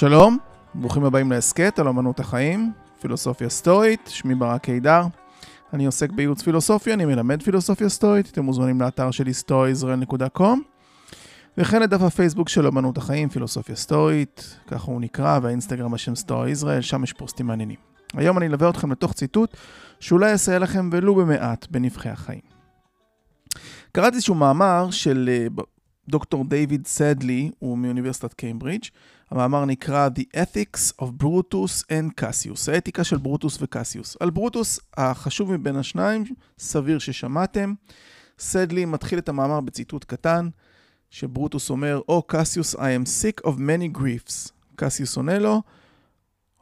שלום, ברוכים הבאים להסכת על אמנות החיים, פילוסופיה סטואית, שמי ברק קידר. אני עוסק בייעוץ פילוסופיה, אני מלמד פילוסופיה סטואית, אתם מוזמנים לאתר שלי stoaisrael.com וכן לדף הפייסבוק של אמנות החיים, פילוסופיה סטואית, ככה הוא נקרא, והאינסטגרם בשם סטואה ישראל, שם יש פוסטים מעניינים. היום אני אלווה אתכם לתוך ציטוט שאולי יסייע לכם ולו במעט בנבחי החיים. קראתי איזשהו מאמר של אה, דוקטור דיוויד סדלי, הוא מאוניברסיטת קיימברידג'. המאמר נקרא The Ethics of Brutus and Cassius, האתיקה של ברוטוס וקסיוס. על ברוטוס, החשוב מבין השניים, סביר ששמעתם. סדלי מתחיל את המאמר בציטוט קטן, שברוטוס אומר, או oh, קסיוס, I am sick of many griefs. קסיוס עונה לו,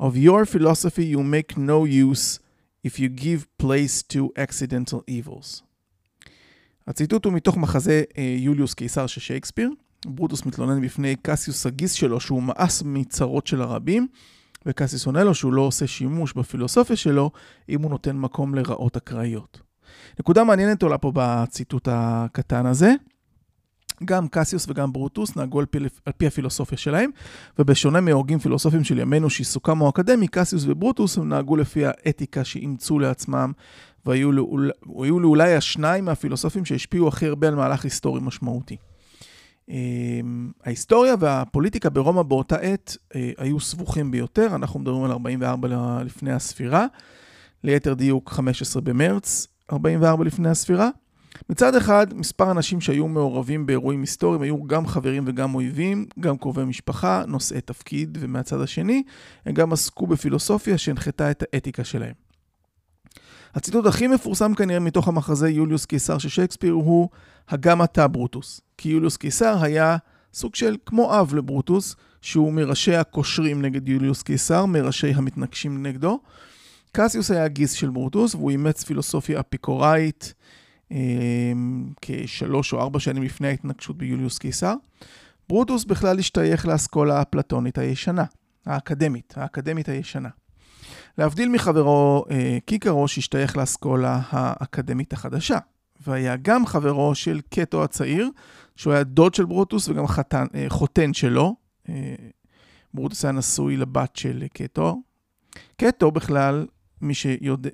of your philosophy you make no use if you give place to accidental evils. הציטוט הוא מתוך מחזה אה, יוליוס קיסר של שייקספיר. ברוטוס מתלונן בפני קסיוס הגיס שלו שהוא מאס מצרות של הרבים, וקסיוס עונה לו שהוא לא עושה שימוש בפילוסופיה שלו אם הוא נותן מקום לרעות אקראיות. נקודה מעניינת עולה פה בציטוט הקטן הזה. גם קסיוס וגם ברוטוס נהגו על פי, על פי הפילוסופיה שלהם, ובשונה מהוגים פילוסופיים של ימינו שעיסוקם הוא אקדמי, קסיוס וברוטוס הם נהגו לפי האתיקה שאימצו לעצמם, והיו לו, אולי השניים מהפילוסופים שהשפיעו הכי הרבה על מהלך היסטורי משמעותי. אמ, ההיסטוריה והפוליטיקה ברומא באותה עת אה, היו סבוכים ביותר, אנחנו מדברים על 44 לפני הספירה, ליתר דיוק 15 במרץ 44 לפני הספירה. מצד אחד, מספר אנשים שהיו מעורבים באירועים היסטוריים היו גם חברים וגם אויבים, גם קרובי משפחה, נושאי תפקיד, ומהצד השני, הם גם עסקו בפילוסופיה שהנחתה את האתיקה שלהם. הציטוט הכי מפורסם כנראה מתוך המחזה יוליוס קיסר של שייקספיר הוא הגם אתה ברוטוס. כי יוליוס קיסר היה סוג של כמו אב לברוטוס, שהוא מראשי הקושרים נגד יוליוס קיסר, מראשי המתנגשים נגדו. קסיוס היה הגיס של ברוטוס, והוא אימץ פילוסופיה אפיקוראית אה, כשלוש או ארבע שנים לפני ההתנגשות ביוליוס קיסר. ברוטוס בכלל השתייך לאסכולה האפלטונית הישנה, האקדמית, האקדמית הישנה. להבדיל מחברו אה, קיקרו שהשתייך לאסכולה האקדמית החדשה, והיה גם חברו של קטו הצעיר, שהוא היה דוד של ברוטוס וגם חתן, אה, חותן שלו. אה, ברוטוס היה נשוי לבת של קטו. קטו בכלל, מי,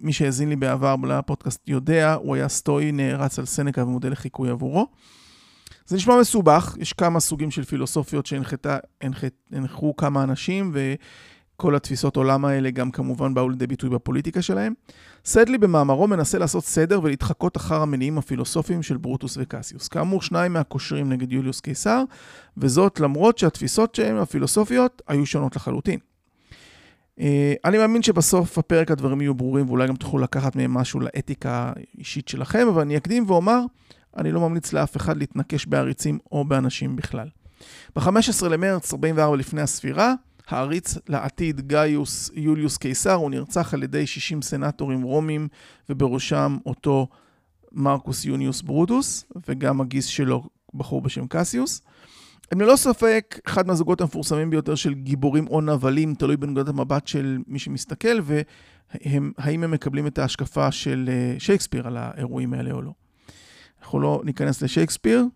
מי שהאזין לי בעבר לפודקאסט יודע, הוא היה סטואי, נערץ על סנקה ומודל לחיקוי עבורו. זה נשמע מסובך, יש כמה סוגים של פילוסופיות שהנחו כמה אנשים, ו... כל התפיסות עולם האלה גם כמובן באו לידי ביטוי בפוליטיקה שלהם. סדלי במאמרו מנסה לעשות סדר ולהתחקות אחר המניעים הפילוסופיים של ברוטוס וקסיוס. כאמור, שניים מהקושרים נגד יוליוס קיסר, וזאת למרות שהתפיסות שלהם, הפילוסופיות, היו שונות לחלוטין. אה, אני מאמין שבסוף הפרק הדברים יהיו ברורים ואולי גם תוכלו לקחת מהם משהו לאתיקה האישית שלכם, אבל אני אקדים ואומר, אני לא ממליץ לאף אחד להתנקש בעריצים או באנשים בכלל. ב-15 למרץ, 44 לפני הספירה, העריץ לעתיד גאיוס יוליוס קיסר, הוא נרצח על ידי 60 סנטורים רומים, ובראשם אותו מרקוס יוניוס ברוטוס, וגם הגיס שלו, בחור בשם קסיוס. הם ללא ספק אחד מהזוגות המפורסמים ביותר של גיבורים או נבלים, תלוי בנקודת המבט של מי שמסתכל, והאם הם מקבלים את ההשקפה של אה, שייקספיר על האירועים האלה או לא. אנחנו לא ניכנס לשייקספיר,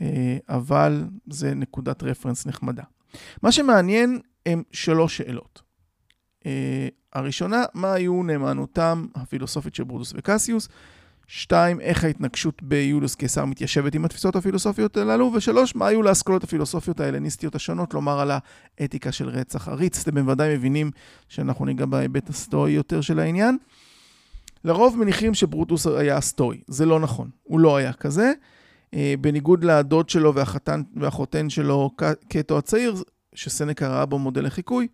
אה, אבל זה נקודת רפרנס נחמדה. מה שמעניין הם שלוש שאלות. Uh, הראשונה, מה היו נאמנותם הפילוסופית של ברודוס וקסיוס? שתיים, איך ההתנגשות ביוליוס קיסר מתיישבת עם התפיסות הפילוסופיות הללו? ושלוש, מה היו לאסכולות הפילוסופיות ההלניסטיות השונות כלומר על האתיקה של רצח עריץ? אתם בוודאי מבינים שאנחנו ניגע בהיבט הסטואי יותר של העניין. לרוב מניחים שברוטוס היה סטואי, זה לא נכון, הוא לא היה כזה. Uh, בניגוד לדוד שלו והחתן והחותן שלו, קטו הצעיר, שסנקה ראה בו מודל לחיקוי,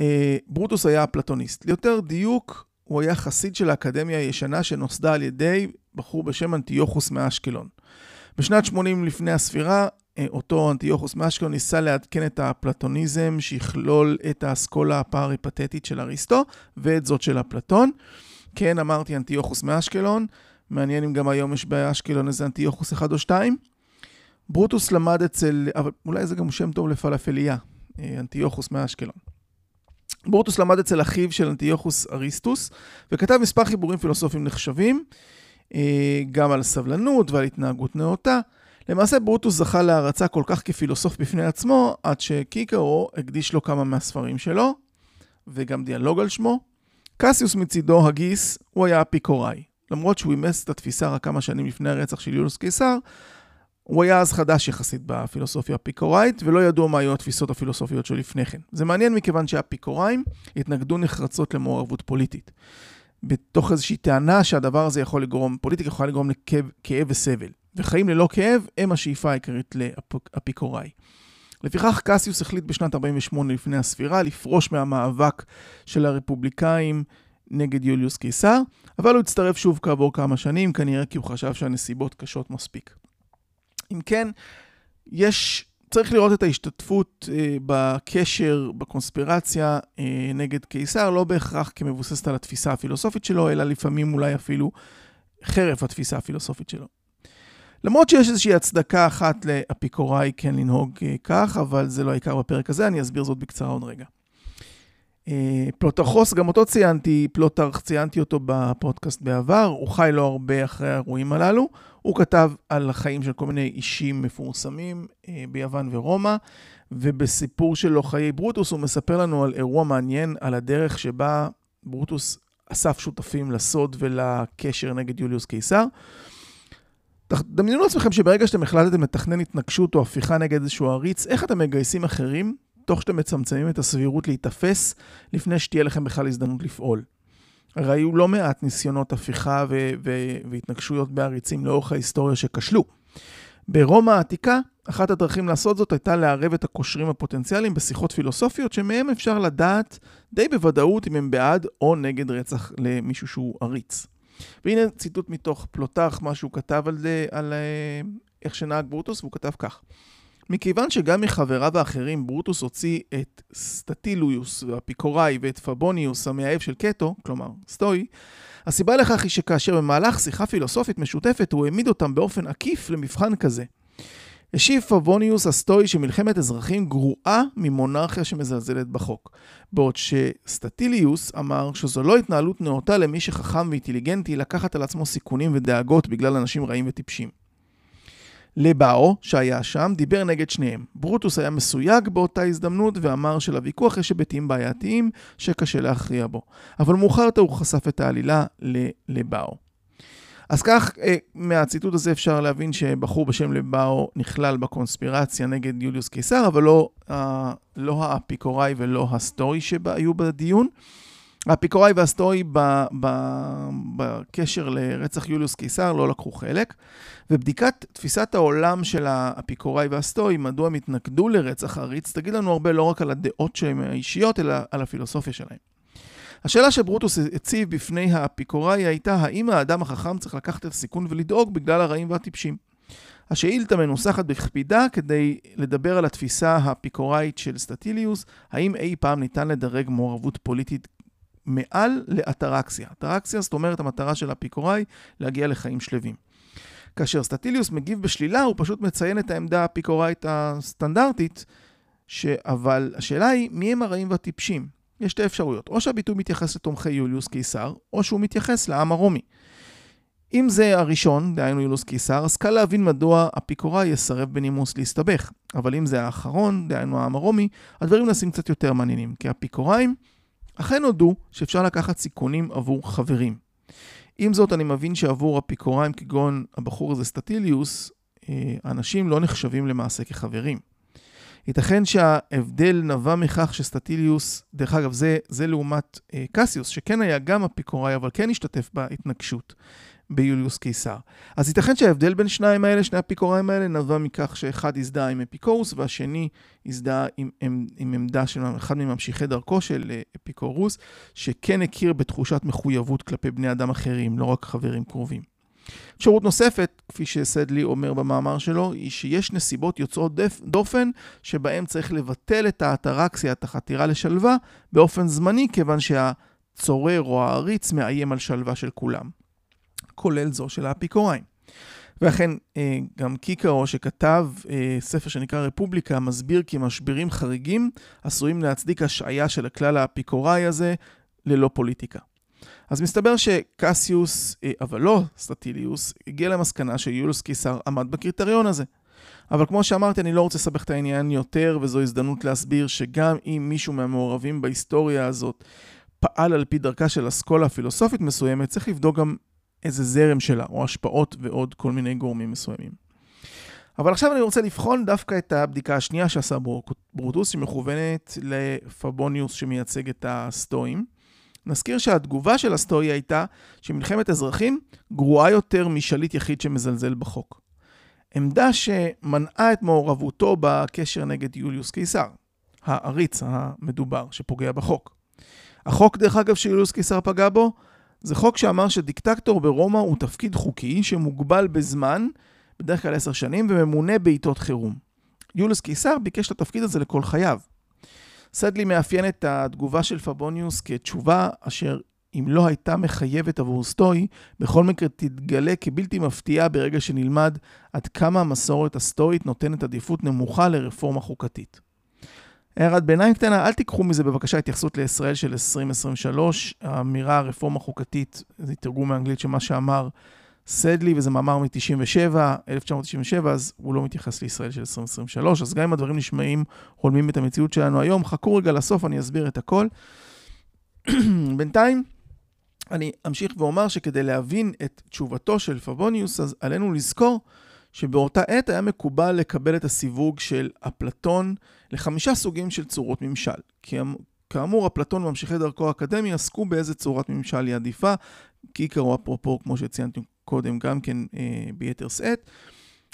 אה, ברוטוס היה פלטוניסט. ליותר דיוק, הוא היה חסיד של האקדמיה הישנה שנוסדה על ידי בחור בשם אנטיוכוס מאשקלון. בשנת 80 לפני הספירה, אה, אותו אנטיוכוס מאשקלון ניסה לעדכן את הפלטוניזם שיכלול את האסכולה הפאריפתטית של אריסטו ואת זאת של אפלטון. כן, אמרתי אנטיוכוס מאשקלון, מעניין אם גם היום יש באשקלון איזה אנטיוכוס אחד או שתיים. ברוטוס למד אצל, אבל אולי זה גם שם טוב לפלאפליה, אה, אנטיוכוס מאשקלון. ברוטוס למד אצל אחיו של אנטיוכוס אריסטוס, וכתב מספר חיבורים פילוסופיים נחשבים, אה, גם על סבלנות ועל התנהגות נאותה. למעשה ברוטוס זכה להערצה כל כך כפילוסוף בפני עצמו, עד שקיקרו הקדיש לו כמה מהספרים שלו, וגם דיאלוג על שמו. קסיוס מצידו, הגיס, הוא היה אפיקוראי. למרות שהוא אימץ את התפיסה רק כמה שנים לפני הרצח של יולוס קיסר, הוא היה אז חדש יחסית בפילוסופיה הפיקוראית, ולא ידעו מה היו התפיסות הפילוסופיות שלו לפני כן. זה מעניין מכיוון שהאפיקוראים התנגדו נחרצות למעורבות פוליטית. בתוך איזושהי טענה שהדבר הזה יכול לגרום, פוליטיקה יכולה לגרום לכאב וסבל. וחיים ללא כאב הם השאיפה העיקרית לאפיקוראי. לפיכך קסיוס החליט בשנת 48 לפני הספירה לפרוש מהמאבק של הרפובליקאים נגד יוליוס קיסר, אבל הוא הצטרף שוב כעבור כמה שנים, כנראה כי הוא חשב שהנסיבות קשות מספיק. אם כן, יש, צריך לראות את ההשתתפות אה, בקשר, בקונספירציה אה, נגד קיסר, לא בהכרח כמבוססת על התפיסה הפילוסופית שלו, אלא לפעמים אולי אפילו חרף התפיסה הפילוסופית שלו. למרות שיש איזושהי הצדקה אחת לאפיקוראי כן לנהוג אה, כך, אבל זה לא העיקר בפרק הזה, אני אסביר זאת בקצרה עוד רגע. אה, פלוטרכוס, גם אותו ציינתי, פלוטרך, ציינתי אותו בפודקאסט בעבר, הוא חי לא הרבה אחרי האירועים הללו. הוא כתב על החיים של כל מיני אישים מפורסמים אה, ביוון ורומא, ובסיפור שלו, חיי ברוטוס, הוא מספר לנו על אירוע מעניין, על הדרך שבה ברוטוס אסף שותפים לסוד ולקשר נגד יוליוס קיסר. דמיינו לעצמכם שברגע שאתם החלטתם לתכנן התנגשות או הפיכה נגד איזשהו עריץ, איך אתם מגייסים אחרים, תוך שאתם מצמצמים את הסבירות להיתפס, לפני שתהיה לכם בכלל הזדמנות לפעול. הרי היו לא מעט ניסיונות הפיכה ו- ו- והתנגשויות בעריצים לאורך ההיסטוריה שכשלו. ברומא העתיקה, אחת הדרכים לעשות זאת הייתה לערב את הקושרים הפוטנציאליים בשיחות פילוסופיות, שמהם אפשר לדעת די בוודאות אם הם בעד או נגד רצח למישהו שהוא עריץ. והנה ציטוט מתוך פלוטרך, מה שהוא כתב על, זה, על אה, איך שנהג ברוטוס, והוא כתב כך: מכיוון שגם מחבריו האחרים ברוטוס הוציא את סטטיליוס האפיקוראי ואת פבוניוס המאהב של קטו, כלומר סטואי, הסיבה לכך היא שכאשר במהלך שיחה פילוסופית משותפת הוא העמיד אותם באופן עקיף למבחן כזה. השיב פבוניוס הסטואי שמלחמת אזרחים גרועה ממונרכיה שמזלזלת בחוק. בעוד שסטטיליוס אמר שזו לא התנהלות נאותה למי שחכם ואינטליגנטי לקחת על עצמו סיכונים ודאגות בגלל אנשים רעים וטיפשים. לבאו, שהיה שם, דיבר נגד שניהם. ברוטוס היה מסויג באותה הזדמנות ואמר שלוויכוח יש היבטים בעייתיים שקשה להכריע בו. אבל מאוחר יותר הוא חשף את העלילה ללבאו. אז כך, אה, מהציטוט הזה אפשר להבין שבחור בשם לבאו נכלל בקונספירציה נגד יוליוס קיסר, אבל לא, אה, לא האפיקוראי ולא הסטואי שהיו בדיון. האפיקוראי והסטואי בקשר לרצח יוליוס קיסר לא לקחו חלק, ובדיקת תפיסת העולם של האפיקוראי והסטואי, מדוע הם התנגדו לרצח עריץ, תגיד לנו הרבה לא רק על הדעות שלהם האישיות, אלא על הפילוסופיה שלהם. השאלה שברוטוס הציב בפני האפיקוראי הייתה, האם האדם החכם צריך לקחת את הסיכון ולדאוג בגלל הרעים והטיפשים? השאילתה מנוסחת בקפידה כדי לדבר על התפיסה האפיקוראית של סטטיליוס, האם אי פעם ניתן לדרג מעורבות פוליטית מעל לאטרקסיה. אטרקסיה זאת אומרת המטרה של האפיקוראי להגיע לחיים שלווים. כאשר סטטיליוס מגיב בשלילה, הוא פשוט מציין את העמדה האפיקוראית הסטנדרטית, ש... אבל השאלה היא, מי הם הרעים והטיפשים? יש שתי אפשרויות, או שהביטוי מתייחס לתומכי יוליוס קיסר, או שהוא מתייחס לעם הרומי. אם זה הראשון, דהיינו יוליוס קיסר, אז קל להבין מדוע אפיקוראי יסרב בנימוס להסתבך. אבל אם זה האחרון, דהיינו העם הרומי, הדברים נעשים קצת יותר מעניינים, כי אפיקוראים אכן הודו שאפשר לקחת סיכונים עבור חברים. עם זאת, אני מבין שעבור אפיקוריים כגון הבחור הזה סטטיליוס, אה, אנשים לא נחשבים למעשה כחברים. ייתכן שההבדל נבע מכך שסטטיליוס, דרך אגב, זה, זה לעומת אה, קסיוס, שכן היה גם אפיקוראי, אבל כן השתתף בהתנגשות. ביוליוס קיסר. אז ייתכן שההבדל בין שניים האלה, שני האפיקוראים האלה, נבע מכך שאחד הזדהה עם אפיקורוס והשני הזדהה עם, עם, עם עמדה של אחד מממשיכי דרכו של אה, אפיקורוס, שכן הכיר בתחושת מחויבות כלפי בני אדם אחרים, לא רק חברים קרובים. אפשרות נוספת, כפי שסדלי אומר במאמר שלו, היא שיש נסיבות יוצאות דופן שבהן צריך לבטל את האטרקסיה, את החתירה לשלווה, באופן זמני, כיוון שהצורר או העריץ מאיים על שלווה של כולם. כולל זו של האפיקוראים. ואכן, אה, גם קיקרו שכתב אה, ספר שנקרא רפובליקה, מסביר כי משברים חריגים עשויים להצדיק השעיה של הכלל האפיקוראי הזה ללא פוליטיקה. אז מסתבר שקסיוס, אה, אבל לא סטטיליוס, הגיע למסקנה שיולוס קיסר עמד בקריטריון הזה. אבל כמו שאמרתי, אני לא רוצה לסבך את העניין יותר, וזו הזדמנות להסביר שגם אם מישהו מהמעורבים בהיסטוריה הזאת פעל על פי דרכה של אסכולה פילוסופית מסוימת, צריך לבדוק גם איזה זרם שלה, או השפעות ועוד כל מיני גורמים מסוימים. אבל עכשיו אני רוצה לבחון דווקא את הבדיקה השנייה שעשה ברוטוס, שמכוונת לפבוניוס שמייצג את הסטואים. נזכיר שהתגובה של הסטואי הייתה שמלחמת אזרחים גרועה יותר משליט יחיד שמזלזל בחוק. עמדה שמנעה את מעורבותו בקשר נגד יוליוס קיסר, העריץ המדובר שפוגע בחוק. החוק, דרך אגב, שיוליוס קיסר פגע בו, זה חוק שאמר שדיקטטור ברומא הוא תפקיד חוקי שמוגבל בזמן, בדרך כלל עשר שנים, וממונה בעיתות חירום. יוליוס קיסר ביקש את התפקיד הזה לכל חייו. סדלי מאפיין את התגובה של פבוניוס כתשובה אשר אם לא הייתה מחייבת עבור סטוי, בכל מקרה תתגלה כבלתי מפתיעה ברגע שנלמד עד כמה המסורת הסטואית נותנת עדיפות נמוכה לרפורמה חוקתית. הערת ביניים קטנה, אל תיקחו מזה בבקשה התייחסות לישראל של 2023. האמירה הרפורמה חוקתית, זה תרגום מאנגלית של מה שאמר סדלי, וזה מאמר מ-97, 1997, אז הוא לא מתייחס לישראל של 2023. אז גם אם הדברים נשמעים, הולמים את המציאות שלנו היום, חכו רגע לסוף, אני אסביר את הכל. בינתיים, אני אמשיך ואומר שכדי להבין את תשובתו של פבוניוס, אז עלינו לזכור שבאותה עת היה מקובל לקבל את הסיווג של אפלטון לחמישה סוגים של צורות ממשל. כי אמ, כאמור, אפלטון וממשיכי דרכו האקדמי עסקו באיזה צורת ממשל היא עדיפה, כי עיקרו אפרופו, כמו שציינתי קודם, גם כן אה, ביתר שאת.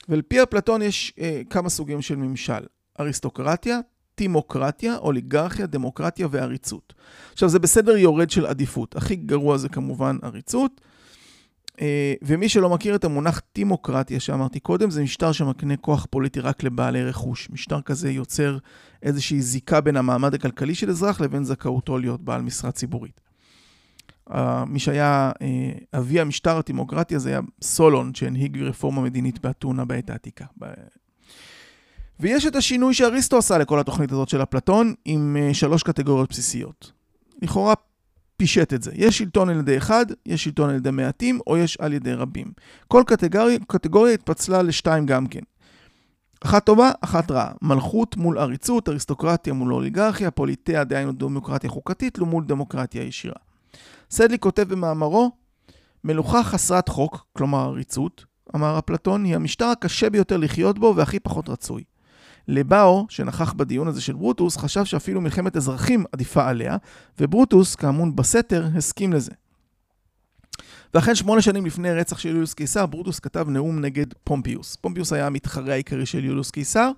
ועל פי אפלטון יש אה, כמה סוגים של ממשל. אריסטוקרטיה, טימוקרטיה, אוליגרכיה, דמוקרטיה ועריצות. עכשיו, זה בסדר יורד של עדיפות. הכי גרוע זה כמובן עריצות. אה, ומי שלא מכיר את המונח טימוקרטיה שאמרתי קודם, זה משטר שמקנה כוח פוליטי רק לבעלי רכוש. משטר כזה יוצר איזושהי זיקה בין המעמד הכלכלי של אזרח לבין זכאותו להיות בעל משרה ציבורית. מי שהיה אה, אבי המשטר הטימוקרטיה זה היה סולון, שהנהיג רפורמה מדינית באתונה בעת העתיקה. ויש את השינוי שאריסטו עשה לכל התוכנית הזאת של אפלטון, עם אה, שלוש קטגוריות בסיסיות. לכאורה פישט את זה. יש שלטון על ידי אחד, יש שלטון על ידי מעטים, או יש על ידי רבים. כל קטגוריה, קטגוריה התפצלה לשתיים גם כן. אחת טובה, אחת רעה. מלכות מול עריצות, אריסטוקרטיה מול אוליגרכיה, פוליטאה, דהיינו דמוקרטיה חוקתית, מול דמוקרטיה ישירה. סדלי כותב במאמרו, מלוכה חסרת חוק, כלומר עריצות, אמר אפלטון, היא המשטר הקשה ביותר לחיות בו והכי פחות רצוי. לבאו, שנכח בדיון הזה של ברוטוס, חשב שאפילו מלחמת אזרחים עדיפה עליה, וברוטוס, כמובן בסתר, הסכים לזה. ואכן שמונה שנים לפני רצח של יוליוס קיסר, ברוטוס כתב נאום נגד פומפיוס. פומפיוס היה המתחרה העיקרי של יוליוס קיסר,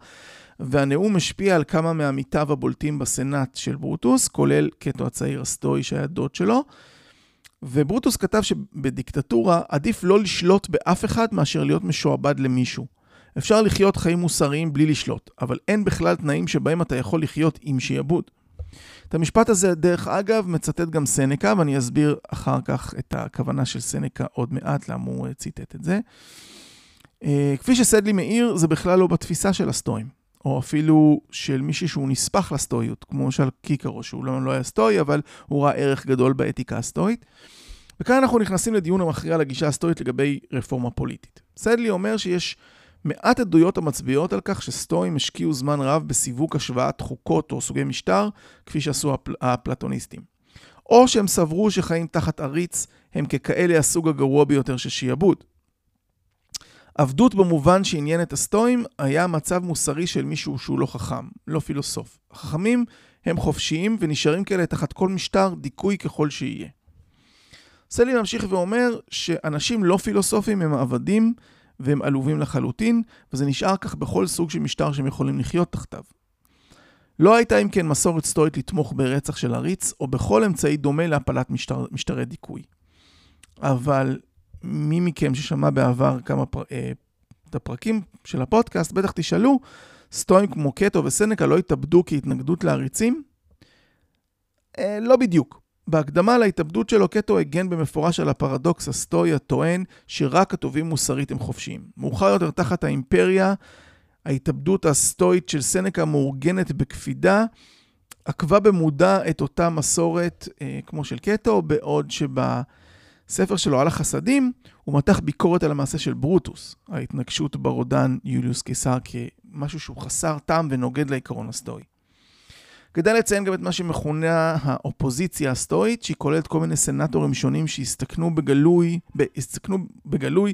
והנאום השפיע על כמה מעמיתיו הבולטים בסנאט של ברוטוס, כולל קטו הצעיר הסטואי שהיה דוד שלו. וברוטוס כתב שבדיקטטורה עדיף לא לשלוט באף אחד מאשר להיות משועבד למישהו. אפשר לחיות חיים מוסריים בלי לשלוט, אבל אין בכלל תנאים שבהם אתה יכול לחיות עם שיעבוד. את המשפט הזה, דרך אגב, מצטט גם סנקה, ואני אסביר אחר כך את הכוונה של סנקה עוד מעט, למה הוא ציטט את זה. אה, כפי שסדלי מאיר, זה בכלל לא בתפיסה של הסטואים, או אפילו של מישהי שהוא נספח לסטואיות, כמו למשל קיקרו, שהוא לא, לא היה סטואי, אבל הוא ראה ערך גדול באתיקה הסטואית. וכאן אנחנו נכנסים לדיון המכריע לגישה הסטואית לגבי רפורמה פוליטית. סדלי אומר שיש מעט עדויות המצביעות על כך שסטואים השקיעו זמן רב בסיווג השוואת חוקות או סוגי משטר, כפי שעשו הפל... הפלטוניסטים. או שהם סברו שחיים תחת עריץ הם ככאלה הסוג הגרוע ביותר של שיעבוד. עבדות במובן שעניין את הסטואים היה מצב מוסרי של מישהו שהוא לא חכם, לא פילוסוף. החכמים הם חופשיים ונשארים כאלה תחת כל משטר, דיכוי ככל שיהיה. סלי ממשיך ואומר שאנשים לא פילוסופים הם עבדים והם עלובים לחלוטין, וזה נשאר כך בכל סוג של משטר שהם יכולים לחיות תחתיו. לא הייתה אם כן מסורת סטואית לתמוך ברצח של עריץ, או בכל אמצעי דומה להפלת משטר, משטרי דיכוי. אבל מי מכם ששמע בעבר כמה פר... אה, את הפרקים של הפודקאסט, בטח תשאלו, סטואים כמו קטו וסנקה לא התאבדו כהתנגדות לעריצים? אה, לא בדיוק. בהקדמה להתאבדות שלו, קטו הגן במפורש על הפרדוקס הסטואי הטוען שרק הטובים מוסרית הם חופשיים. מאוחר יותר תחת האימפריה, ההתאבדות הסטואית של סנקה מאורגנת בקפידה, עקבה במודע את אותה מסורת אה, כמו של קטו, בעוד שב... ספר שלו על החסדים, הוא מתח ביקורת על המעשה של ברוטוס, ההתנגשות ברודן יוליוס קיסר כמשהו שהוא חסר טעם ונוגד לעיקרון הסטואי. כדאי לציין גם את מה שמכונה האופוזיציה הסטואית, שהיא כוללת כל מיני סנטורים שונים שהסתכנו בגלוי, הסתכנו בגלוי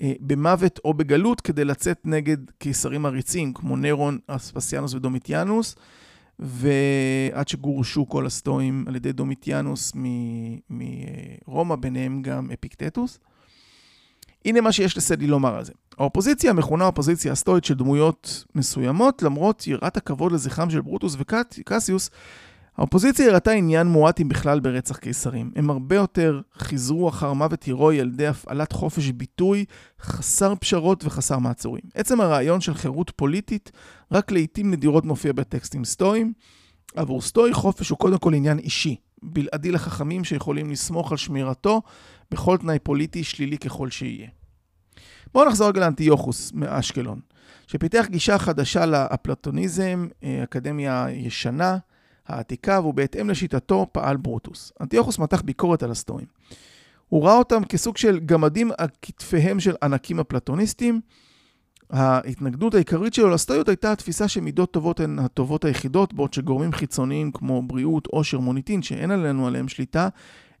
אה, במוות או בגלות כדי לצאת נגד קיסרים עריצים, כמו נירון, אספסיאנוס ודומיטיאנוס, ועד שגורשו כל הסטואים על ידי דומיטיאנוס מרומא, ביניהם גם אפיקטטוס. הנה מה שיש לסדי לומר על זה. האופוזיציה מכונה אופוזיציה הסטואית של דמויות מסוימות, למרות יראת הכבוד לזכרם של ברוטוס וקסיוס, האופוזיציה הראתה עניין מועט אם בכלל ברצח קיסרים. הם הרבה יותר חיזרו אחר מוות הירואי על ידי הפעלת חופש ביטוי חסר פשרות וחסר מעצורים. עצם הרעיון של חירות פוליטית רק לעיתים נדירות מופיע בטקסטים סטואיים. עבור סטואי חופש הוא קודם כל עניין אישי, בלעדי לחכמים שיכולים לסמוך על שמירתו בכל תנאי פוליטי שלילי ככל שיהיה. בואו נחזור רגע לאנטיוכוס מאשקלון, שפיתח גישה חדשה לאפלטוניזם, אה, אקדמיה ישנה, העתיקה, ובהתאם לשיטתו פעל ברוטוס. אנטיוכוס מתח ביקורת על הסטואים. הוא ראה אותם כסוג של גמדים על כתפיהם של ענקים אפלטוניסטים. ההתנגדות העיקרית שלו לסטואיות הייתה התפיסה שמידות טובות הן הטובות היחידות, בעוד שגורמים חיצוניים כמו בריאות, עושר, מוניטין, שאין עלינו עליהם שליטה,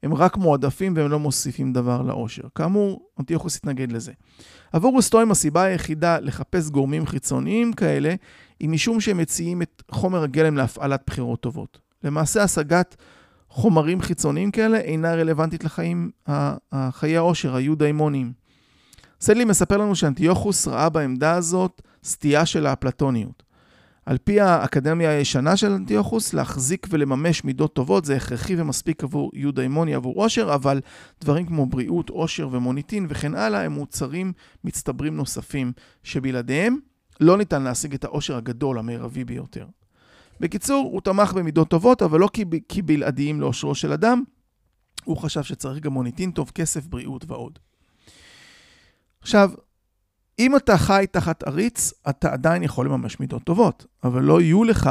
הם רק מועדפים והם לא מוסיפים דבר לעושר. כאמור, אנטיוכוס התנגד לזה. עבור הסטואים הסיבה היחידה לחפש גורמים חיצוניים כאלה, היא משום שהם מציעים את חומר הגלם להפעלת בחירות טובות. למעשה השגת חומרים חיצוניים כאלה אינה רלוונטית לחיים, החיי העושר, היודאימוניים. סדלי מספר לנו שאנטיוכוס ראה בעמדה הזאת סטייה של האפלטוניות. על פי האקדמיה הישנה של אנטיוכוס, להחזיק ולממש מידות טובות זה הכרחי ומספיק עבור יודאימוני, עבור עושר, אבל דברים כמו בריאות, עושר ומוניטין וכן הלאה הם מוצרים מצטברים נוספים שבלעדיהם לא ניתן להשיג את העושר הגדול המרבי ביותר. בקיצור, הוא תמך במידות טובות, אבל לא כי בלעדיים לאושרו של אדם, הוא חשב שצריך גם מוניטין טוב, כסף, בריאות ועוד. עכשיו, אם אתה חי תחת עריץ, אתה עדיין יכול לממש מידות טובות, אבל לא יהיו לך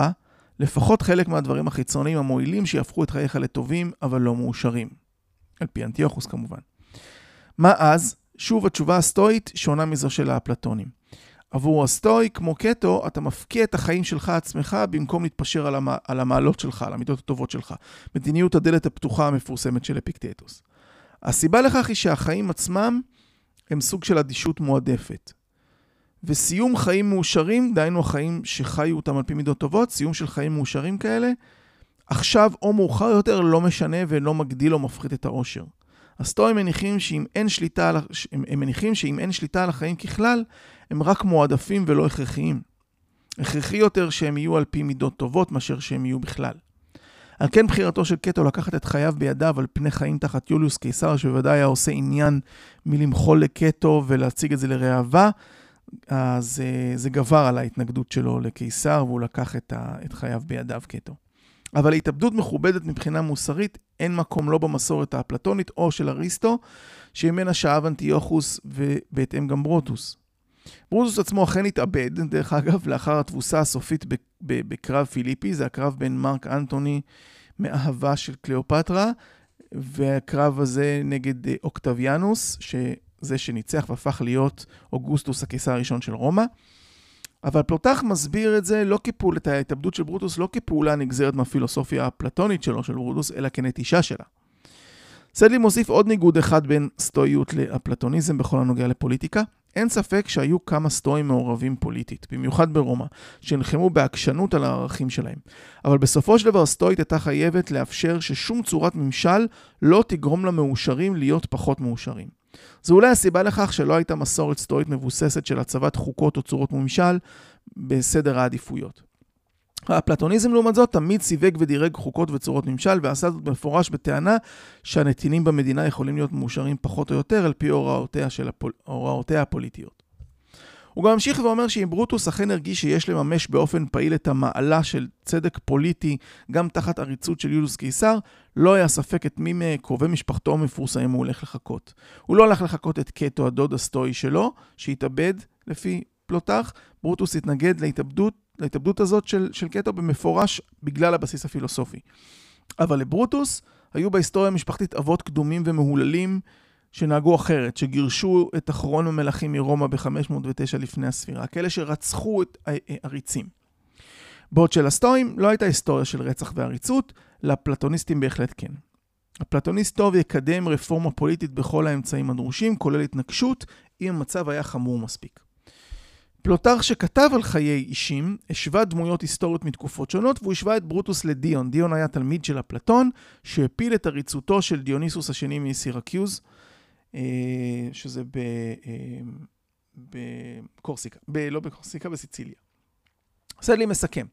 לפחות חלק מהדברים החיצוניים המועילים שיהפכו את חייך לטובים, אבל לא מאושרים. על פי אנטיוכוס כמובן. מה אז? שוב, התשובה הסטואית שונה מזו של האפלטונים. עבור הסטואי, כמו קטו, אתה מפקיע את החיים שלך עצמך במקום להתפשר על, המ... על המעלות שלך, על המידות הטובות שלך. מדיניות הדלת הפתוחה המפורסמת של אפיקטטוס. הסיבה לכך היא שהחיים עצמם הם סוג של אדישות מועדפת. וסיום חיים מאושרים, דהיינו החיים שחיו אותם על פי מידות טובות, סיום של חיים מאושרים כאלה, עכשיו או מאוחר יותר לא משנה ולא מגדיל או מפחית את העושר. הסטואים מניחים שאם אין שליטה, הם, הם מניחים שאם אין שליטה על החיים ככלל, הם רק מועדפים ולא הכרחיים. הכרחי יותר שהם יהיו על פי מידות טובות מאשר שהם יהיו בכלל. על כן בחירתו של קטו לקחת את חייו בידיו על פני חיים תחת יוליוס קיסר, שבוודאי היה עושה עניין מלמחול לקטו ולהציג את זה לראווה, אז אה, זה גבר על ההתנגדות שלו לקיסר, והוא לקח את, ה, את חייו בידיו קטו. אבל להתאבדות מכובדת מבחינה מוסרית, אין מקום לא במסורת האפלטונית או של אריסטו, שממנה שאב אנטיוכוס ובהתאם גם ברוטוס. ברוטוס עצמו אכן התאבד, דרך אגב, לאחר התבוסה הסופית בקרב פיליפי, זה הקרב בין מרק אנטוני מאהבה של קליאופטרה, והקרב הזה נגד אה, אוקטביאנוס, שזה שניצח והפך להיות אוגוסטוס הקיסר הראשון של רומא. אבל פלוטח מסביר את זה לא כפעול, את ההתאבדות של ברוטוס, לא כפעולה נגזרת מהפילוסופיה הפלטונית שלו, של ברוטוס, אלא כנטישה שלה. סדלי מוסיף עוד ניגוד אחד בין סטואיות לאפלטוניזם בכל הנוגע לפוליטיקה. אין ספק שהיו כמה סטואים מעורבים פוליטית, במיוחד ברומא, שנלחמו בעקשנות על הערכים שלהם. אבל בסופו של דבר הסטואית הייתה חייבת לאפשר ששום צורת ממשל לא תגרום למאושרים להיות פחות מאושרים. זו אולי הסיבה לכך שלא הייתה מסורת סטואית מבוססת של הצבת חוקות או צורות ממשל בסדר העדיפויות. האפלטוניזם לעומת זאת תמיד סיווג ודירג חוקות וצורות ממשל ועשה זאת במפורש בטענה שהנתינים במדינה יכולים להיות מאושרים פחות או יותר על פי הוראותיה, הפול... הוראותיה הפוליטיות. הוא גם ממשיך ואומר שאם ברוטוס אכן הרגיש שיש לממש באופן פעיל את המעלה של צדק פוליטי גם תחת עריצות של יולוס קיסר, לא היה ספק את מי מקרובי משפחתו המפורסמים הוא הולך לחכות. הוא לא הלך לחכות את קטו, הדוד הסטואי שלו, שהתאבד לפי פלוטח, ברוטוס התנגד להתאבדות, להתאבדות הזאת של, של קטו במפורש בגלל הבסיס הפילוסופי. אבל לברוטוס, היו בהיסטוריה המשפחתית אבות קדומים ומהוללים שנהגו אחרת, שגירשו את אחרון המלכים מרומא ב-509 לפני הספירה, כאלה שרצחו את עריצים. בעוד שלסטואים לא הייתה היסטוריה של רצח ועריצות, לפלטוניסטים בהחלט כן. הפלטוניסט טוב יקדם רפורמה פוליטית בכל האמצעים הדרושים, כולל התנגשות, אם המצב היה חמור מספיק. פלוטר שכתב על חיי אישים, השווה דמויות היסטוריות מתקופות שונות, והוא השווה את ברוטוס לדיון. דיון היה תלמיד של אפלטון, שהפיל את עריצותו של דיוניסוס השני מסירקיוז, אה, שזה ב... אה, בקורסיקה, ב... לא בקורסיקה, בסיציליה. סדלי מסכם.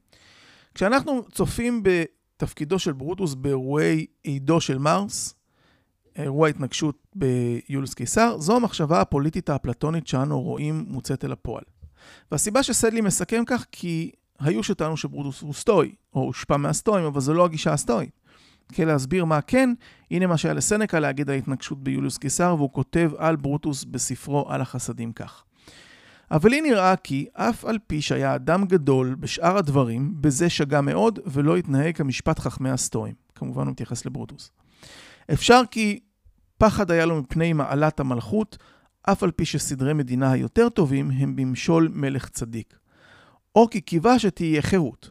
כשאנחנו צופים בתפקידו של ברוטוס באירועי עידו של מרס, אירוע התנגשות ביולוס קיסר, זו המחשבה הפוליטית האפלטונית שאנו רואים מוצאת אל הפועל. והסיבה שסדלי מסכם כך, כי היו שטענו שברוטוס הוא סטואי, או הושפע מהסטואים, אבל זו לא הגישה הסטואית. כדי להסביר מה כן, הנה מה שהיה לסנקה להגיד על התנגשות ביוליוס קיסר, והוא כותב על ברוטוס בספרו על החסדים כך. אבל לי נראה כי אף על פי שהיה אדם גדול בשאר הדברים, בזה שגה מאוד ולא התנהג כמשפט חכמי הסטואים. כמובן הוא מתייחס לברוטוס. אפשר כי פחד היה לו מפני מעלת המלכות, אף על פי שסדרי מדינה היותר טובים הם במשול מלך צדיק. או כי קיווה שתהיה חירות.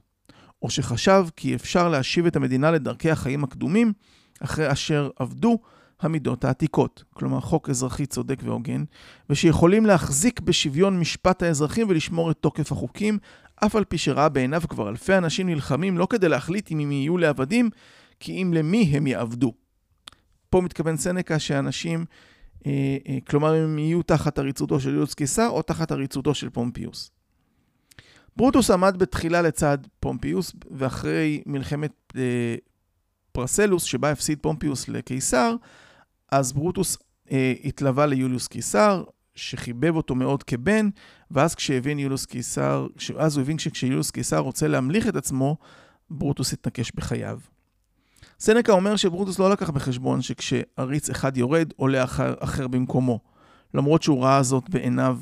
או שחשב כי אפשר להשיב את המדינה לדרכי החיים הקדומים, אחרי אשר עבדו המידות העתיקות, כלומר חוק אזרחי צודק והוגן, ושיכולים להחזיק בשוויון משפט האזרחים ולשמור את תוקף החוקים, אף על פי שראה בעיניו כבר אלפי אנשים נלחמים לא כדי להחליט אם הם יהיו לעבדים, כי אם למי הם יעבדו. פה מתכוון סנקה שאנשים, אה, אה, כלומר הם יהיו תחת עריצותו של יוליוס קיסר או תחת עריצותו של פומפיוס. ברוטוס עמד בתחילה לצד פומפיוס, ואחרי מלחמת אה, פרסלוס, שבה הפסיד פומפיוס לקיסר, אז ברוטוס אה, התלווה ליוליוס קיסר, שחיבב אותו מאוד כבן, ואז כשהבין יוליוס קיסר, אז הוא הבין שכשיוליוס קיסר רוצה להמליך את עצמו, ברוטוס התנקש בחייו. סנקה אומר שברוטוס לא לקח בחשבון שכשעריץ אחד יורד, עולה אחר, אחר במקומו. למרות שהוא ראה זאת בעיניו,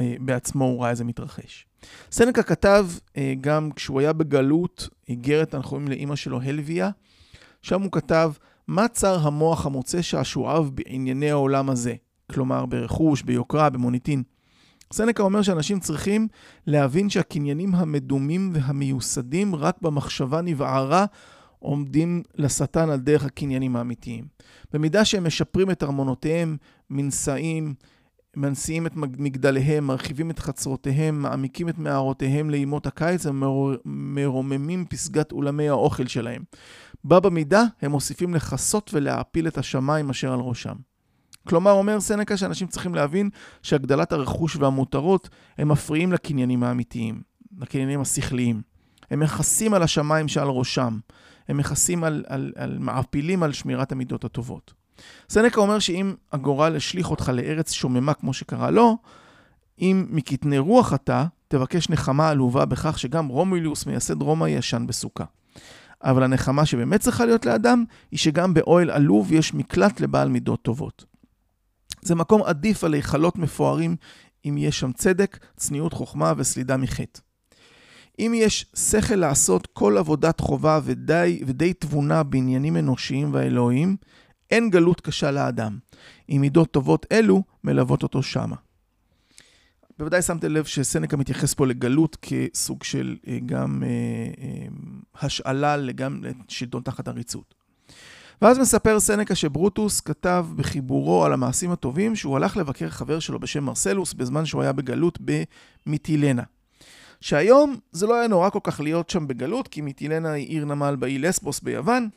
אה, בעצמו הוא ראה איזה מתרחש. סנקה כתב אה, גם כשהוא היה בגלות, איגרת תנחומים לאימא שלו, הלוויה, שם הוא כתב, מה צר המוח המוצא שעשועיו בענייני העולם הזה? כלומר, ברכוש, ביוקרה, במוניטין. סנקה אומר שאנשים צריכים להבין שהקניינים המדומים והמיוסדים רק במחשבה נבערה עומדים לשטן על דרך הקניינים האמיתיים. במידה שהם משפרים את ארמונותיהם, מנשאים, מנשיאים את מגדליהם, מרחיבים את חצרותיהם, מעמיקים את מערותיהם לימות הקיץ ומרוממים פסגת אולמי האוכל שלהם. בה במידה הם מוסיפים לכסות ולהעפיל את השמיים אשר על ראשם. כלומר, אומר סנקה שאנשים צריכים להבין שהגדלת הרכוש והמותרות הם מפריעים לקניינים האמיתיים, לקניינים השכליים. הם מכסים על השמיים שעל ראשם. הם מכסים על, על, על מעפילים על שמירת המידות הטובות. סנקה אומר שאם הגורל השליך אותך לארץ שוממה כמו שקרה לו, אם מקטני רוח אתה, תבקש נחמה עלובה בכך שגם רומוליוס, מייסד רומא, ישן בסוכה. אבל הנחמה שבאמת צריכה להיות לאדם, היא שגם באוהל עלוב יש מקלט לבעל מידות טובות. זה מקום עדיף על היכלות מפוארים אם יש שם צדק, צניעות חוכמה וסלידה מחטא. אם יש שכל לעשות כל עבודת חובה ודי, ודי תבונה בעניינים אנושיים והאלוהיים, אין גלות קשה לאדם. עם מידות טובות אלו מלוות אותו שמה. בוודאי שמתם לב שסנקה מתייחס פה לגלות כסוג של אה, גם אה, אה, השאלה לגם לשלטון תחת עריצות. ואז מספר סנקה שברוטוס כתב בחיבורו על המעשים הטובים שהוא הלך לבקר חבר שלו בשם מרסלוס בזמן שהוא היה בגלות במיטילנה. שהיום זה לא היה נורא כל כך להיות שם בגלות, כי מיטילנה היא עיר נמל באי לסבוס ביוון,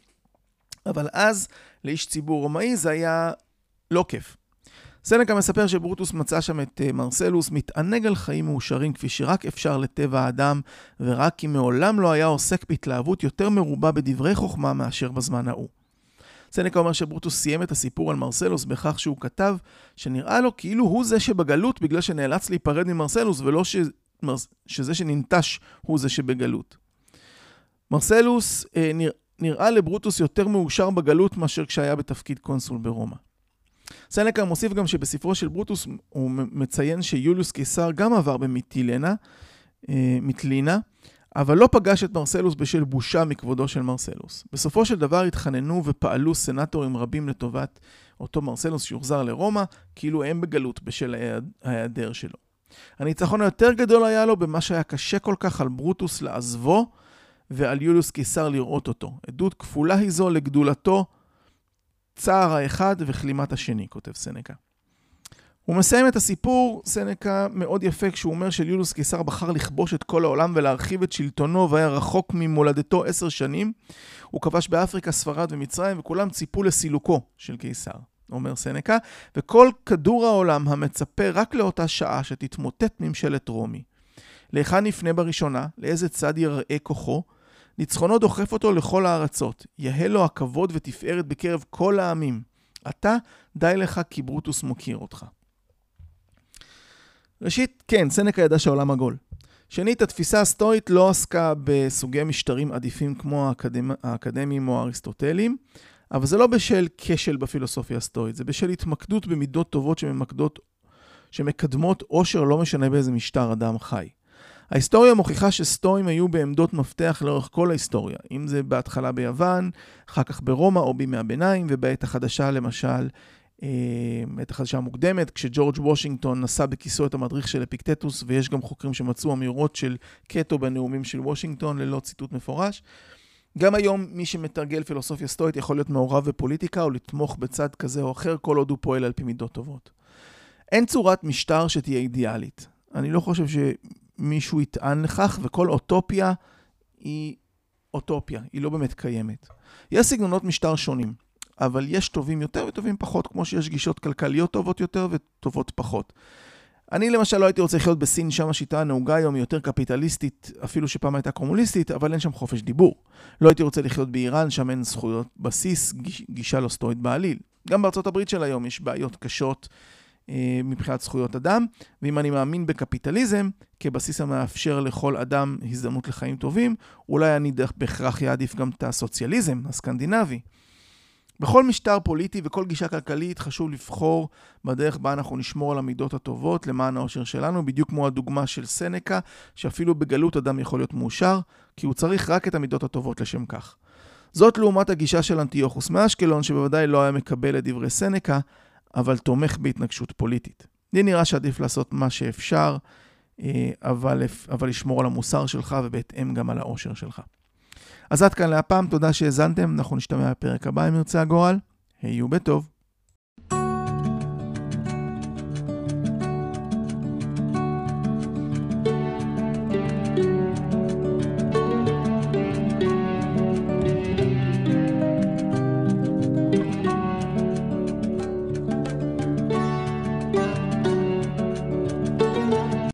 אבל אז לאיש ציבור רומאי זה היה לא כיף. סנקה מספר שברוטוס מצא שם את אה, מרסלוס מתענג על חיים מאושרים כפי שרק אפשר לטבע האדם, ורק כי מעולם לא היה עוסק בהתלהבות יותר מרובה בדברי חוכמה מאשר בזמן ההוא. סנקה אומר שברוטוס סיים את הסיפור על מרסלוס בכך שהוא כתב שנראה לו כאילו הוא זה שבגלות בגלל שנאלץ להיפרד ממרסלוס ולא ש... שזה שננטש הוא זה שבגלות. מרסלוס אה, נראה נראה לברוטוס יותר מאושר בגלות מאשר כשהיה בתפקיד קונסול ברומא. סנקה מוסיף גם שבספרו של ברוטוס הוא מציין שיוליוס קיסר גם עבר במיטילנה, אה, מיטלינה, אבל לא פגש את מרסלוס בשל בושה מכבודו של מרסלוס. בסופו של דבר התחננו ופעלו סנטורים רבים לטובת אותו מרסלוס שיוחזר לרומא, כאילו הם בגלות בשל ההיעדר שלו. הניצחון היותר גדול היה לו במה שהיה קשה כל כך על ברוטוס לעזבו ועל יוליוס קיסר לראות אותו. עדות כפולה היא זו לגדולתו, צער האחד וכלימת השני, כותב סנקה. הוא מסיים את הסיפור, סנקה, מאוד יפה, כשהוא אומר שיוליוס קיסר בחר לכבוש את כל העולם ולהרחיב את שלטונו והיה רחוק ממולדתו עשר שנים. הוא כבש באפריקה, ספרד ומצרים, וכולם ציפו לסילוקו של קיסר, אומר סנקה, וכל כדור העולם המצפה רק לאותה שעה שתתמוטט ממשלת רומי. להיכן נפנה בראשונה? לאיזה צד יראה כוחו? ניצחונו דוחף אותו לכל הארצות. יהא לו הכבוד ותפארת בקרב כל העמים. אתה, די לך כי ברוטוס מוקיר אותך. ראשית, כן, סנקה ידע שהעולם עגול. שנית, התפיסה הסטואית לא עסקה בסוגי משטרים עדיפים כמו האקדמ... האקדמיים או האריסטוטליים, אבל זה לא בשל כשל בפילוסופיה הסטואית, זה בשל התמקדות במידות טובות שממקדות, שמקדמות עושר לא משנה באיזה משטר אדם חי. ההיסטוריה מוכיחה שסטואים היו בעמדות מפתח לאורך כל ההיסטוריה, אם זה בהתחלה ביוון, אחר כך ברומא או בימי הביניים, ובעת החדשה למשל בעת החדשה המוקדמת, כשג'ורג' וושינגטון נשא בכיסו את המדריך של אפיקטטוס, ויש גם חוקרים שמצאו אמירות של קטו בנאומים של וושינגטון ללא ציטוט מפורש. גם היום מי שמתרגל פילוסופיה סטואית יכול להיות מעורב בפוליטיקה או לתמוך בצד כזה או אחר, כל עוד הוא פועל על פי מידות טובות. אין צורת משטר שתהיה אידיאלית. אני לא חושב שמישהו יטען לכך, וכל אוטופיה היא אוטופיה, היא לא באמת קיימת. יש סגנונות משטר שונים. אבל יש טובים יותר וטובים פחות, כמו שיש גישות כלכליות טובות יותר וטובות פחות. אני למשל לא הייתי רוצה לחיות בסין, שם השיטה הנהוגה היום היא יותר קפיטליסטית, אפילו שפעם הייתה קומוניסטית, אבל אין שם חופש דיבור. לא הייתי רוצה לחיות באיראן, שם אין זכויות בסיס, גישה לא סטורית בעליל. גם בארצות הברית של היום יש בעיות קשות מבחינת זכויות אדם, ואם אני מאמין בקפיטליזם, כבסיס המאפשר לכל אדם הזדמנות לחיים טובים, אולי אני בהכרח יעדיף גם את הסוציאליזם הסקנדינבי. בכל משטר פוליטי וכל גישה כלכלית חשוב לבחור בדרך בה אנחנו נשמור על המידות הטובות למען האושר שלנו, בדיוק כמו הדוגמה של סנקה, שאפילו בגלות אדם יכול להיות מאושר, כי הוא צריך רק את המידות הטובות לשם כך. זאת לעומת הגישה של אנטיוכוס מאשקלון, שבוודאי לא היה מקבל את דברי סנקה, אבל תומך בהתנגשות פוליטית. לי נראה שעדיף לעשות מה שאפשר, אה, אבל, אבל לשמור על המוסר שלך ובהתאם גם על האושר שלך. אז עד כאן להפעם, תודה שהאזנתם, אנחנו נשתמע בפרק הבא אם ירצה הגורל. היו בטוב.